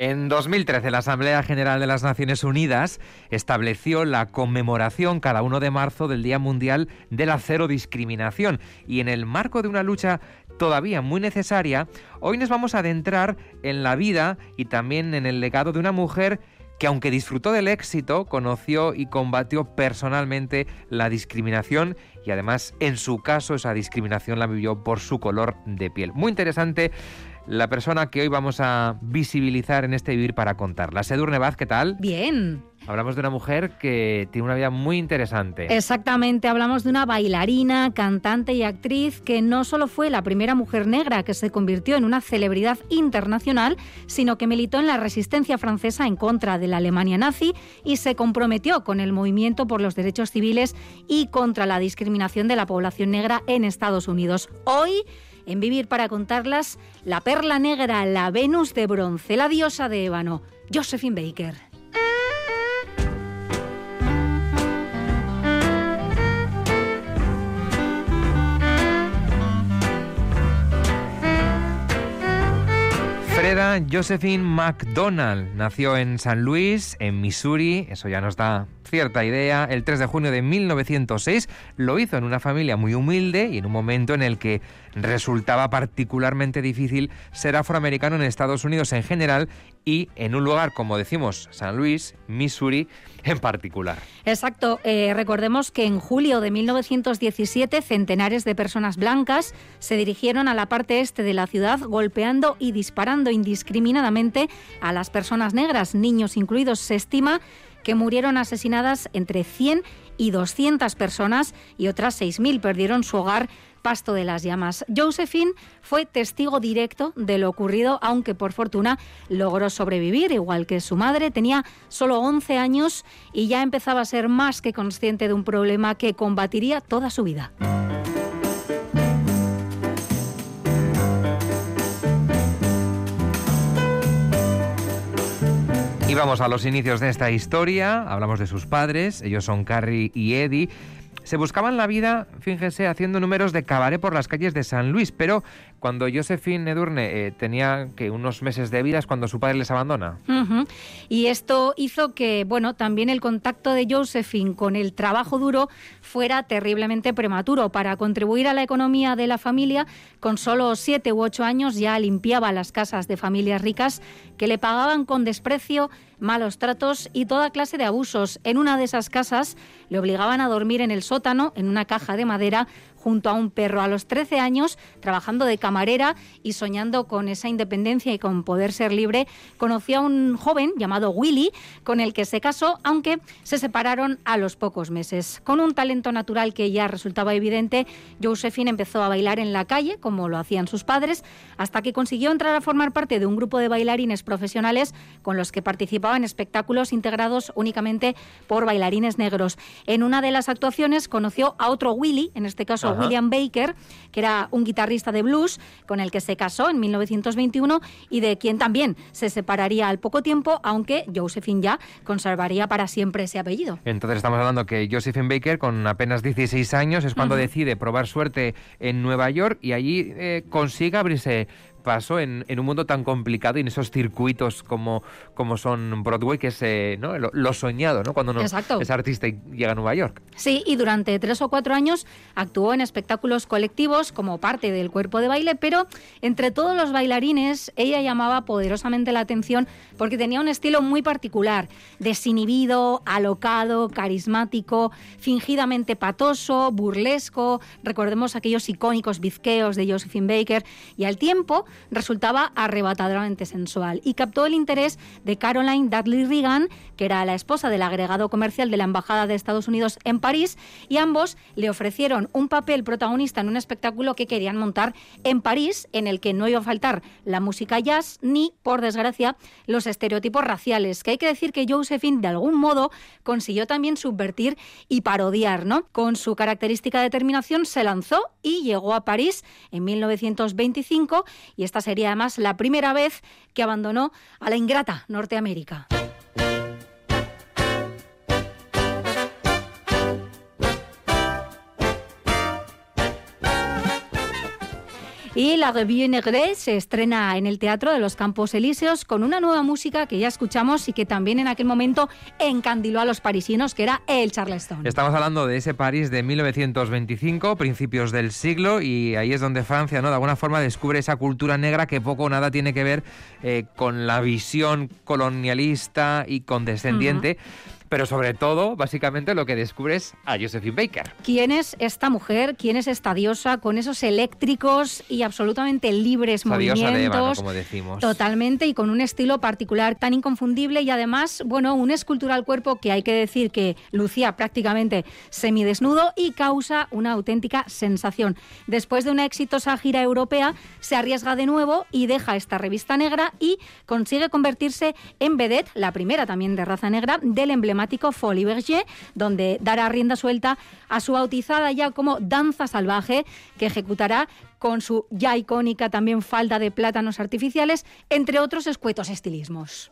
En 2013, la Asamblea General de las Naciones Unidas estableció la conmemoración cada 1 de marzo del Día Mundial de la Cero Discriminación. Y en el marco de una lucha todavía muy necesaria, hoy nos vamos a adentrar en la vida y también en el legado de una mujer que aunque disfrutó del éxito, conoció y combatió personalmente la discriminación y además en su caso esa discriminación la vivió por su color de piel. Muy interesante la persona que hoy vamos a visibilizar en este Vivir para contarla. Sedurne Vaz, ¿qué tal? Bien. Hablamos de una mujer que tiene una vida muy interesante. Exactamente, hablamos de una bailarina, cantante y actriz que no solo fue la primera mujer negra que se convirtió en una celebridad internacional, sino que militó en la resistencia francesa en contra de la Alemania nazi y se comprometió con el movimiento por los derechos civiles y contra la discriminación de la población negra en Estados Unidos. Hoy en Vivir para contarlas, la perla negra, la Venus de bronce, la diosa de ébano, Josephine Baker. Freda Josephine McDonald nació en San Luis, en Missouri, eso ya nos da cierta idea, el 3 de junio de 1906. Lo hizo en una familia muy humilde y en un momento en el que resultaba particularmente difícil ser afroamericano en Estados Unidos en general y en un lugar, como decimos, San Luis, Missouri, en particular. Exacto. Eh, recordemos que en julio de 1917 centenares de personas blancas se dirigieron a la parte este de la ciudad golpeando y disparando indiscriminadamente a las personas negras, niños incluidos. Se estima que murieron asesinadas entre 100 y 200 personas y otras 6.000 perdieron su hogar pasto de las llamas. Josephine fue testigo directo de lo ocurrido, aunque por fortuna logró sobrevivir, igual que su madre. Tenía solo 11 años y ya empezaba a ser más que consciente de un problema que combatiría toda su vida. Y vamos a los inicios de esta historia. Hablamos de sus padres, ellos son Carrie y Eddie. Se buscaban la vida, fíjense, haciendo números de cabaret por las calles de San Luis, pero cuando Josephine Edurne eh, tenía que unos meses de vida es cuando su padre les abandona. Y esto hizo que, bueno, también el contacto de Josephine con el trabajo duro fuera terriblemente prematuro. Para contribuir a la economía de la familia, con solo siete u ocho años ya limpiaba las casas de familias ricas que le pagaban con desprecio malos tratos y toda clase de abusos. En una de esas casas le obligaban a dormir en el sótano, en una caja de madera, junto a un perro a los 13 años, trabajando de camarera y soñando con esa independencia y con poder ser libre, conoció a un joven llamado Willy, con el que se casó, aunque se separaron a los pocos meses. Con un talento natural que ya resultaba evidente, Josephine empezó a bailar en la calle, como lo hacían sus padres, hasta que consiguió entrar a formar parte de un grupo de bailarines profesionales con los que participaba en espectáculos integrados únicamente por bailarines negros. En una de las actuaciones conoció a otro Willy, en este caso William Baker, que era un guitarrista de blues con el que se casó en 1921 y de quien también se separaría al poco tiempo, aunque Josephine ya conservaría para siempre ese apellido. Entonces estamos hablando que Josephine Baker, con apenas 16 años, es cuando decide probar suerte en Nueva York y allí eh, consigue abrirse paso en, un mundo tan complicado y en esos circuitos como, como son Broadway, que es eh, lo, soñado ¿no? cuando uno es artista y llega a Nueva York. Sí, y durante tres o cuatro años actuó en espectáculos colectivos como parte del cuerpo de baile, pero entre todos los bailarines ella llamaba poderosamente la atención porque tenía un estilo muy particular, desinhibido, alocado, carismático, fingidamente patoso, burlesco. Recordemos aquellos icónicos bizqueos de Josephine Baker y al tiempo resultaba arrebatadoramente sensual y captó el interés de Caroline Dudley Reagan, que era la esposa del agregado comercial de la Embajada de Estados Unidos en París, y ambos le ofrecieron un papel protagonista en un espectáculo que querían montar en París, en el que no iba a faltar la música jazz ni, por desgracia, los estereotipos raciales, que hay que decir que Josephine de algún modo consiguió también subvertir y parodiar, ¿no? Con su característica determinación se lanzó y llegó a París en 1925 y esta sería además la primera vez que abandonó a la ingrata Norteamérica. Y la Revue Negre se estrena en el Teatro de los Campos Elíseos con una nueva música que ya escuchamos y que también en aquel momento encandiló a los parisinos, que era el Charleston. Estamos hablando de ese París de 1925, principios del siglo, y ahí es donde Francia, ¿no? De alguna forma descubre esa cultura negra que poco o nada tiene que ver eh, con la visión colonialista y condescendiente pero sobre todo, básicamente, lo que descubres a Josephine Baker. ¿Quién es esta mujer? ¿Quién es esta diosa con esos eléctricos y absolutamente libres movimientos? como decimos. Totalmente, y con un estilo particular tan inconfundible y además, bueno, un escultural cuerpo que hay que decir que lucía prácticamente semidesnudo y causa una auténtica sensación. Después de una exitosa gira europea, se arriesga de nuevo y deja esta revista negra y consigue convertirse en vedette, la primera también de raza negra, del emblema Folie Berger, donde dará rienda suelta a su bautizada ya como danza salvaje, que ejecutará con su ya icónica también falda de plátanos artificiales, entre otros escuetos estilismos.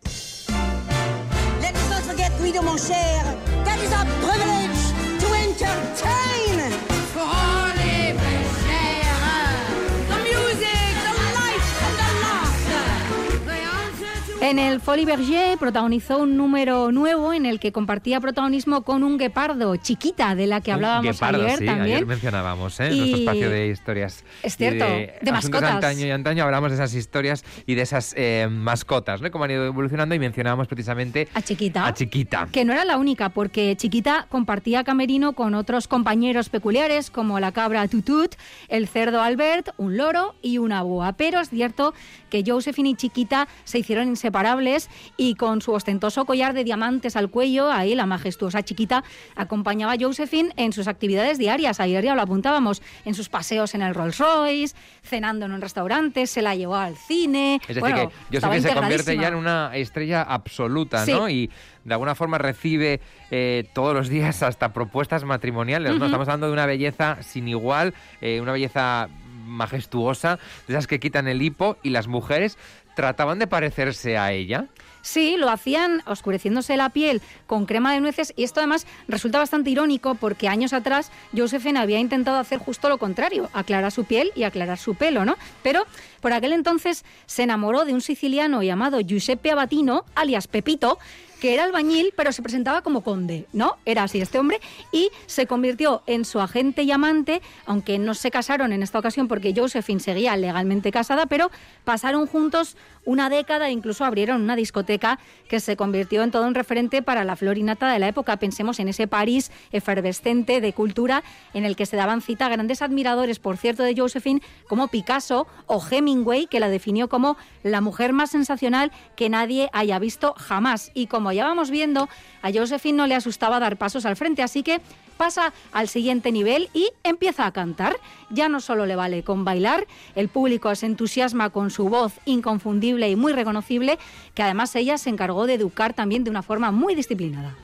En el Folie Berger protagonizó un número nuevo en el que compartía protagonismo con un guepardo, chiquita, de la que hablábamos ayer sí, también. Ayer mencionábamos, ¿eh? Nuestro espacio de historias. Es cierto, de, de mascotas. antaño y antaño hablamos de esas historias y de esas eh, mascotas, ¿no? Cómo han ido evolucionando y mencionábamos precisamente a Chiquita. A Chiquita. Que no era la única, porque Chiquita compartía camerino con otros compañeros peculiares como la cabra Tutut, el cerdo Albert, un loro y una boa. Pero es cierto que Josephine y Chiquita se hicieron inseparables y con su ostentoso collar de diamantes al cuello, ahí la majestuosa chiquita acompañaba a Josephine en sus actividades diarias. Ayer ya lo apuntábamos, en sus paseos en el Rolls Royce, cenando en un restaurante, se la llevó al cine. Es decir, que Josephine se convierte ya en una estrella absoluta, ¿no? Y de alguna forma recibe eh, todos los días hasta propuestas matrimoniales. ¿no? Estamos hablando de una belleza sin igual, eh, una belleza majestuosa, de esas que quitan el hipo y las mujeres trataban de parecerse a ella. Sí, lo hacían oscureciéndose la piel con crema de nueces y esto además resulta bastante irónico porque años atrás Josephine había intentado hacer justo lo contrario, aclarar su piel y aclarar su pelo, ¿no? Pero por aquel entonces se enamoró de un siciliano llamado Giuseppe Abatino, alias Pepito, que era albañil, pero se presentaba como conde, ¿no? Era así este hombre, y se convirtió en su agente y amante, aunque no se casaron en esta ocasión porque Josephine seguía legalmente casada, pero pasaron juntos una década e incluso abrieron una discoteca que se convirtió en todo un referente para la florinata de la época. Pensemos en ese París efervescente de cultura en el que se daban cita grandes admiradores, por cierto, de Josephine, como Picasso o Hemingway, que la definió como la mujer más sensacional que nadie haya visto jamás. Y como ya vamos viendo, a Josephine no le asustaba dar pasos al frente, así que pasa al siguiente nivel y empieza a cantar. Ya no solo le vale con bailar, el público se entusiasma con su voz inconfundible y muy reconocible, que además ella se encargó de educar también de una forma muy disciplinada.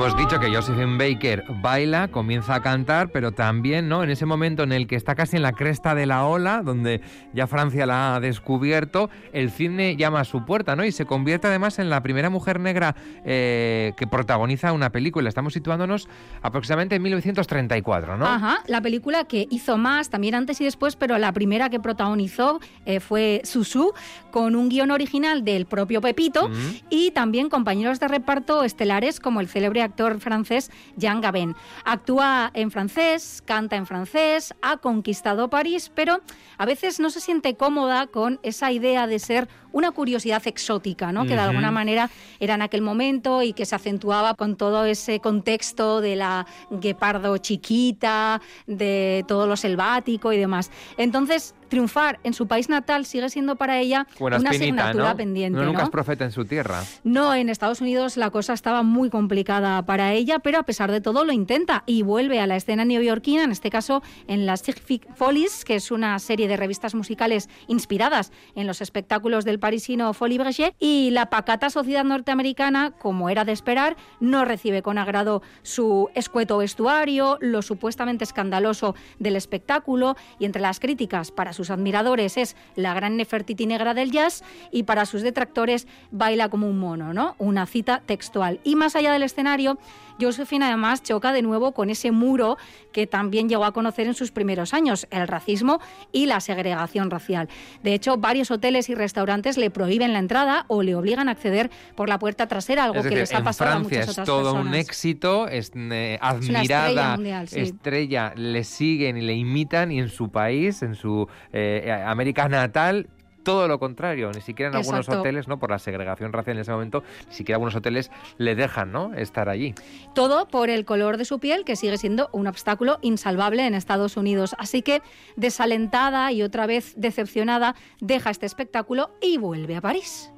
Hemos dicho que Josephine Baker baila, comienza a cantar, pero también, ¿no? En ese momento en el que está casi en la cresta de la ola, donde ya Francia la ha descubierto, el cine llama a su puerta, ¿no? Y se convierte además en la primera mujer negra eh, que protagoniza una película. Estamos situándonos aproximadamente en 1934, ¿no? Ajá, la película que hizo más, también antes y después, pero la primera que protagonizó eh, fue Susu, con un guion original del propio Pepito y también compañeros de reparto estelares como el célebre actor francés Jean Gabin. Actúa en francés, canta en francés, ha conquistado París, pero a veces no se siente cómoda con esa idea de ser una curiosidad exótica, ¿no? que de alguna manera era en aquel momento y que se acentuaba con todo ese contexto de la guepardo chiquita, de todo lo selvático y demás. Entonces, triunfar en su país natal sigue siendo para ella una asignatura pendiente. No, nunca es profeta en su tierra. No, en Estados Unidos la cosa estaba muy complicada para ella, pero a pesar de todo lo intenta y vuelve a la escena neoyorquina, en este caso en las Sigfic Follies, que es una serie de revistas musicales inspiradas en los espectáculos del parisino Folie Breget, y la pacata sociedad norteamericana, como era de esperar, no recibe con agrado su escueto vestuario, lo supuestamente escandaloso del espectáculo y entre las críticas para su sus admiradores es la gran Nefertiti negra del jazz y para sus detractores baila como un mono, ¿no? Una cita textual. Y más allá del escenario, Josephine además choca de nuevo con ese muro que también llegó a conocer en sus primeros años, el racismo y la segregación racial. De hecho, varios hoteles y restaurantes le prohíben la entrada o le obligan a acceder por la puerta trasera, algo que les ha pasado a muchas otras personas. Es todo un éxito, es eh, admirada, estrella, le siguen y le imitan y en su país, en su eh, América natal, todo lo contrario, ni siquiera en algunos hoteles, ¿no? Por la segregación racial en ese momento, ni siquiera algunos hoteles le dejan, ¿no? Estar allí. Todo por el color de su piel, que sigue siendo un obstáculo insalvable en Estados Unidos. Así que, desalentada y otra vez decepcionada, deja este espectáculo y vuelve a París.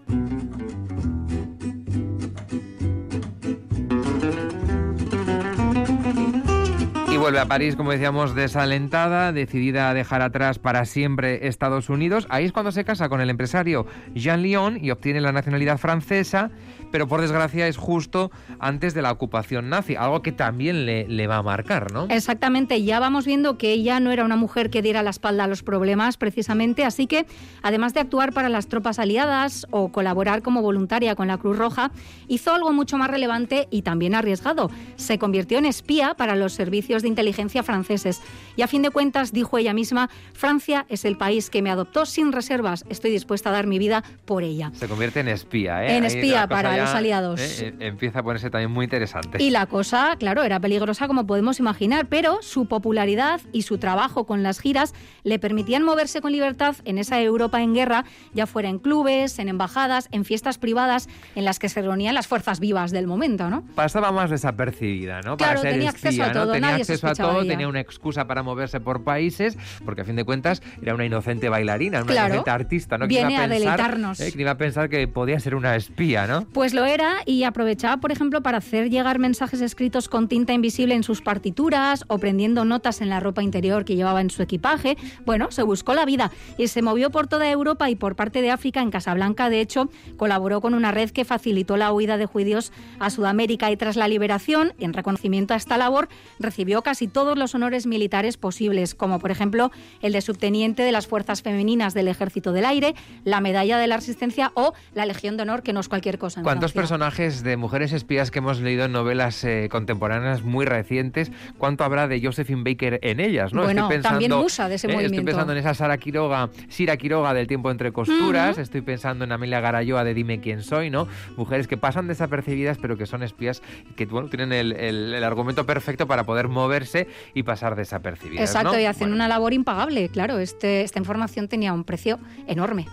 Vuelve a París, como decíamos, desalentada, decidida a dejar atrás para siempre Estados Unidos. Ahí es cuando se casa con el empresario Jean Lyon y obtiene la nacionalidad francesa, pero por desgracia es justo antes de la ocupación nazi, algo que también le, le va a marcar, ¿no? Exactamente, ya vamos viendo que ella no era una mujer que diera la espalda a los problemas precisamente, así que además de actuar para las tropas aliadas o colaborar como voluntaria con la Cruz Roja, hizo algo mucho más relevante y también arriesgado. Se convirtió en espía para los servicios de inteligencia franceses. Y a fin de cuentas, dijo ella misma, Francia es el país que me adoptó sin reservas. Estoy dispuesta a dar mi vida por ella. Se convierte en espía, ¿eh? En espía para los aliados. ¿eh? Eh, empieza a ponerse también muy interesante. Y la cosa, claro, era peligrosa como podemos imaginar, pero su popularidad y su trabajo con las giras le permitían moverse con libertad en esa Europa en guerra, ya fuera en clubes, en embajadas, en fiestas privadas en las que se reunían las fuerzas vivas del momento, ¿no? Pasaba más desapercibida, ¿no? Claro, tenía acceso a todo, tenía acceso a todo, tenía una excusa para moverse por países, porque a fin de cuentas era una inocente bailarina, una inocente artista, ¿no? Viene a, deleitarnos. Eh, que iba a pensar que podía ser una espía, ¿no? Pues lo era y aprovechaba, por ejemplo, para hacer llegar mensajes escritos con tinta invisible en sus partituras o prendiendo notas en la ropa interior que llevaba en su equipaje. Bueno, se buscó la vida y se movió por toda Europa y por parte de África. En Casablanca, de hecho, colaboró con una red que facilitó la huida de judíos a Sudamérica y tras la liberación, en reconocimiento a esta labor, recibió casi todos los honores militares posibles, como por ejemplo el de subteniente de las Fuerzas Femeninas del Ejército del Aire, la Medalla de la Resistencia o la Legión de Honor, que no es cualquier cosa. ¿Cuántos personajes de mujeres espías que hemos leído en novelas eh, contemporáneas muy recientes, cuánto habrá de Josephine Baker en ellas? ¿no? Bueno, pensando, también musa de ese eh, movimiento. Estoy pensando en esa Sara Quiroga, Sira Quiroga del tiempo entre costuras, estoy pensando en Amelia Garayoa de Dime quién soy, ¿no? Mujeres que pasan desapercibidas pero que son espías y que bueno, tienen el, el argumento perfecto para poder moverse y pasar desapercibidas. Exacto, y hacen una labor impagable, claro, este, esta información tenía un precio enorme.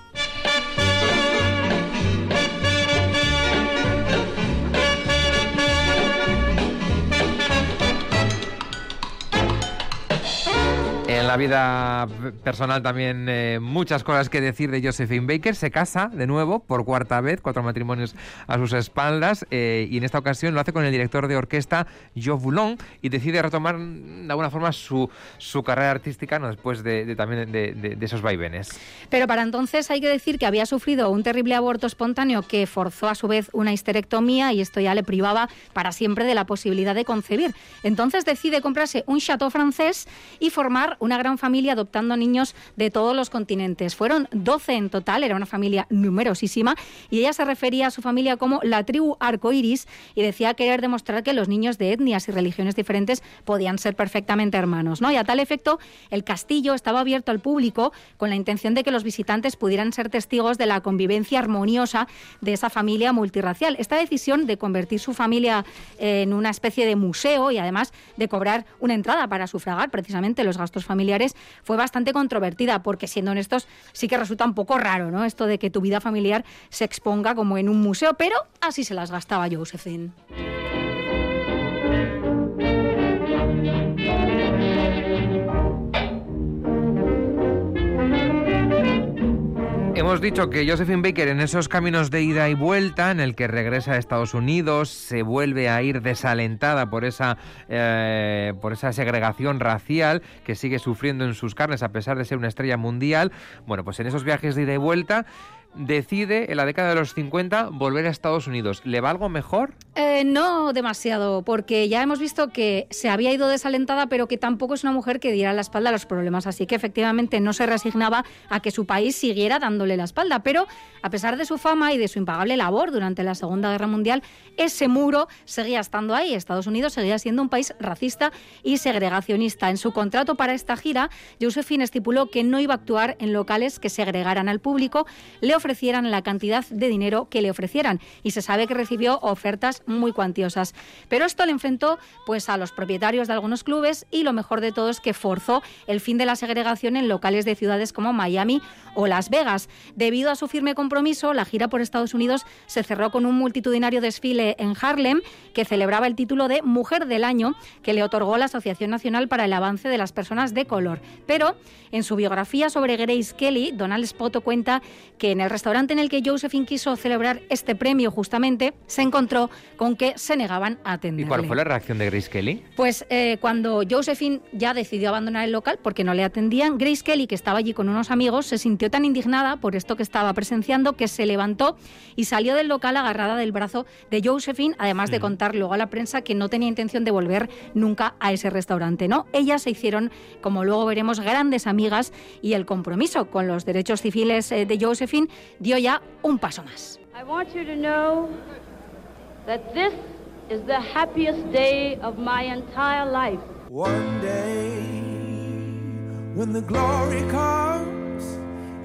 La vida personal también eh, muchas cosas que decir de Josephine Baker. Se casa de nuevo por cuarta vez, cuatro matrimonios a sus espaldas eh, y en esta ocasión lo hace con el director de orquesta Joe Boulon y decide retomar de alguna forma su, su carrera artística ¿no? después de, también de, esos vaivenes. Pero para entonces hay que decir que había sufrido un terrible aborto espontáneo que forzó a su vez una histerectomía y esto ya le privaba para siempre de la posibilidad de concebir. Entonces decide comprarse un chateau francés y formar una gran familia adoptando niños de todos los continentes. Fueron 12 en total, era una familia numerosísima, y ella se refería a su familia como la tribu arcoiris y decía querer demostrar que los niños de etnias y religiones diferentes podían ser perfectamente hermanos. ¿no? Y a tal efecto, el castillo estaba abierto al público con la intención de que los visitantes pudieran ser testigos de la convivencia armoniosa de esa familia multirracial. Esta decisión de convertir su familia en una especie de museo y además de cobrar una entrada para sufragar precisamente los gastos familiares fue bastante controvertida porque siendo honestos sí que resulta un poco raro, ¿no? Esto de que tu vida familiar se exponga como en un museo, pero así se las gastaba Josephine. Hemos dicho que Josephine Baker en esos caminos de ida y vuelta, en el que regresa a Estados Unidos, se vuelve a ir desalentada por esa, eh, por esa segregación racial que sigue sufriendo en sus carnes a pesar de ser una estrella mundial. Bueno, pues en esos viajes de ida y vuelta decide en la década de los 50 volver a Estados Unidos. ¿Le va algo mejor? Eh, no demasiado, porque ya hemos visto que se había ido desalentada, pero que tampoco es una mujer que diera la espalda a los problemas. Así que efectivamente no se resignaba a que su país siguiera dándole la espalda. Pero a pesar de su fama y de su impagable labor durante la Segunda Guerra Mundial, ese muro seguía estando ahí. Estados Unidos seguía siendo un país racista y segregacionista. En su contrato para esta gira, Josephine estipuló que no iba a actuar en locales que segregaran al público. Ofrecieran la cantidad de dinero que le ofrecieran y se sabe que recibió ofertas muy cuantiosas. Pero esto le enfrentó pues a los propietarios de algunos clubes y lo mejor de todo es que forzó el fin de la segregación en locales de ciudades como Miami o Las Vegas. Debido a su firme compromiso, la gira por Estados Unidos se cerró con un multitudinario desfile en Harlem que celebraba el título de Mujer del Año que le otorgó la Asociación Nacional para el Avance de las Personas de Color. Pero en su biografía sobre Grace Kelly, Donald Spoto cuenta que en el restaurante en el que Josephine quiso celebrar este premio justamente se encontró con que se negaban a atenderle. ¿Y cuál fue la reacción de Grace Kelly? Pues eh, cuando Josephine ya decidió abandonar el local porque no le atendían, Grace Kelly, que estaba allí con unos amigos, se sintió tan indignada por esto que estaba presenciando que se levantó y salió del local agarrada del brazo de Josephine, además de mm. contar luego a la prensa que no tenía intención de volver nunca a ese restaurante. ¿no? Ellas se hicieron, como luego veremos, grandes amigas y el compromiso con los derechos civiles eh, de Josephine dio ya un paso más. I want you to know that this is the happiest day of my entire life. One day when the glory comes,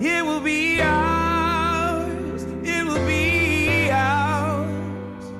it will be ours, it will be ours.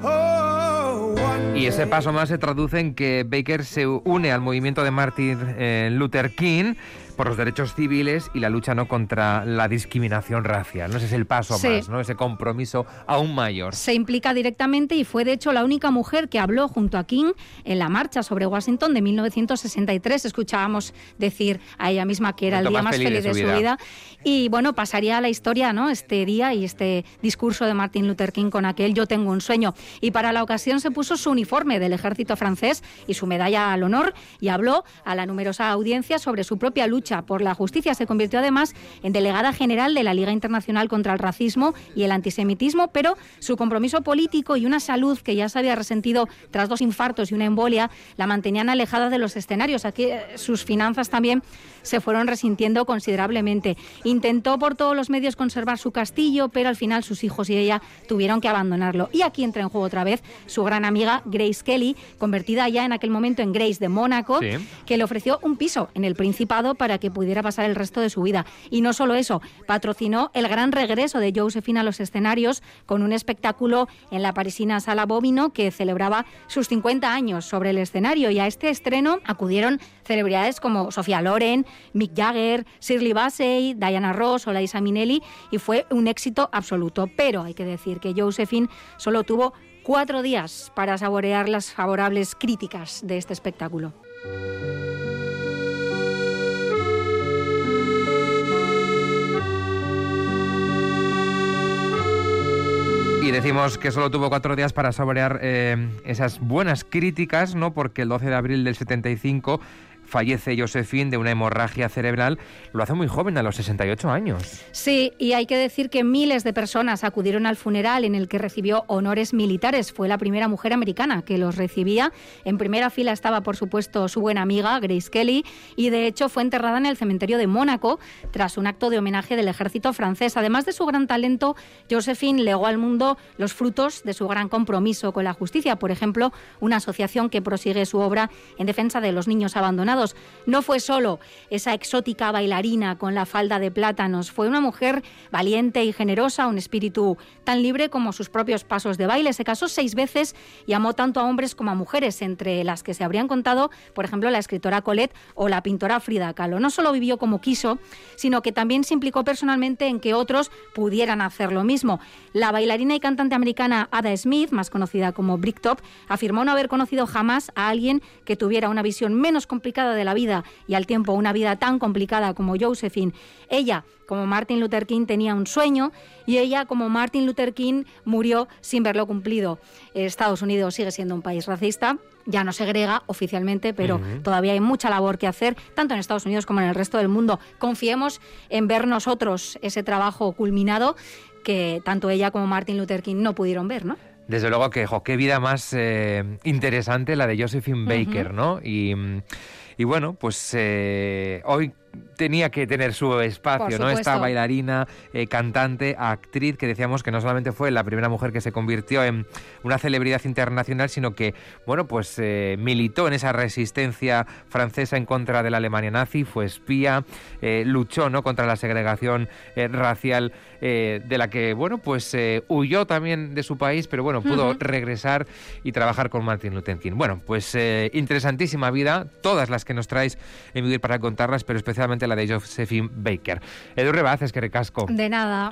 Oh, y ese paso más se traduce en que Baker se une al movimiento de Martin eh, Luther King por los derechos civiles y la lucha no contra la discriminación racial. ¿no? Ese es el paso más, ¿no? ese compromiso aún mayor. Se implica directamente y fue de hecho la única mujer que habló junto a King en la marcha sobre Washington de 1963. Escuchábamos decir a ella misma que era el día más feliz, de, su, vida. Y bueno, pasaría a la historia ¿no? este día y este discurso de Martin Luther King con aquel Yo tengo un sueño. Y para la ocasión se puso su uniforme del ejército francés y su medalla al honor y habló a la numerosa audiencia sobre su propia lucha por la justicia. Se convirtió además en delegada general de la Liga Internacional contra el Racismo y el Antisemitismo, pero su compromiso político y una salud que ya se había resentido tras dos infartos y una embolia la mantenían alejada de los escenarios. Aquí eh, sus finanzas también se fueron resintiendo considerablemente. Intentó por todos los medios conservar su castillo, pero al final sus hijos y ella tuvieron que abandonarlo. Y aquí entra en juego otra vez su gran amiga Grace Kelly, convertida ya en aquel momento en Grace de Mónaco, que le ofreció un piso en el Principado para que pudiera pasar el resto de su vida. Y no solo eso, patrocinó el gran regreso de Josephine a los escenarios con un espectáculo en la parisina Sala Bovino que celebraba sus 50 años sobre el escenario. Y a este estreno acudieron celebridades como Sofía Loren, Mick Jagger, Shirley Bassey, Diana Ross o Laisa Minnelli y fue un éxito absoluto. Pero hay que decir que Josephine solo tuvo cuatro días para saborear las favorables críticas de este espectáculo. Y decimos que solo tuvo cuatro días para saborear eh, esas buenas críticas, ¿no? Porque el 12 de abril del 75 fallece Josephine de una hemorragia cerebral, lo hace muy joven, a los 68 años. Sí, y hay que decir que miles de personas acudieron al funeral en el que recibió honores militares. Fue la primera mujer americana que los recibía. En primera fila estaba, por supuesto, su buena amiga, Grace Kelly, y de hecho fue enterrada en el cementerio de Mónaco tras un acto de homenaje del ejército francés. Además de su gran talento, Josephine legó al mundo los frutos de su gran compromiso con la justicia. Por ejemplo, una asociación que prosigue su obra en defensa de los niños abandonados. No fue solo esa exótica bailarina con la falda de plátanos, fue una mujer valiente y generosa, un espíritu tan libre como sus propios pasos de baile. Se casó seis veces y amó tanto a hombres como a mujeres, entre las que se habrían contado, por ejemplo, la escritora Colette o la pintora Frida Kahlo. No solo vivió como quiso, sino que también se implicó personalmente en que otros pudieran hacer lo mismo. La bailarina y cantante americana Ada Smith, más conocida como Bricktop, afirmó no haber conocido jamás a alguien que tuviera una visión menos complicada de la vida y al tiempo una vida tan complicada como Josephine. Ella, como Martin Luther King, tenía un sueño y ella, como Martin Luther King, murió sin verlo cumplido. Estados Unidos sigue siendo un país racista, ya no segrega oficialmente, pero todavía hay mucha labor que hacer, tanto en Estados Unidos como en el resto del mundo. Confiemos en ver nosotros ese trabajo culminado que tanto ella como Martin Luther King no pudieron ver, ¿no? Desde luego que, qué vida más eh, interesante la de Josephine Baker, ¿no? Y, y, bueno, pues eh, hoy tenía que tener su espacio, ¿no? Esta bailarina, eh, cantante, actriz, que decíamos que no solamente fue la primera mujer que se convirtió en una celebridad internacional, sino que, bueno, pues eh, militó en esa resistencia francesa en contra de la Alemania nazi, fue espía, eh, luchó, ¿no? Contra la segregación racial de la que, bueno, pues huyó también de su país, pero bueno, pudo regresar y trabajar con Martin Luther King. Bueno, pues interesantísima vida, todas las que nos traes en Vivir para contarlas, pero especialmente la de Josephine Baker. Edu Rebaz, es que recasco. De nada.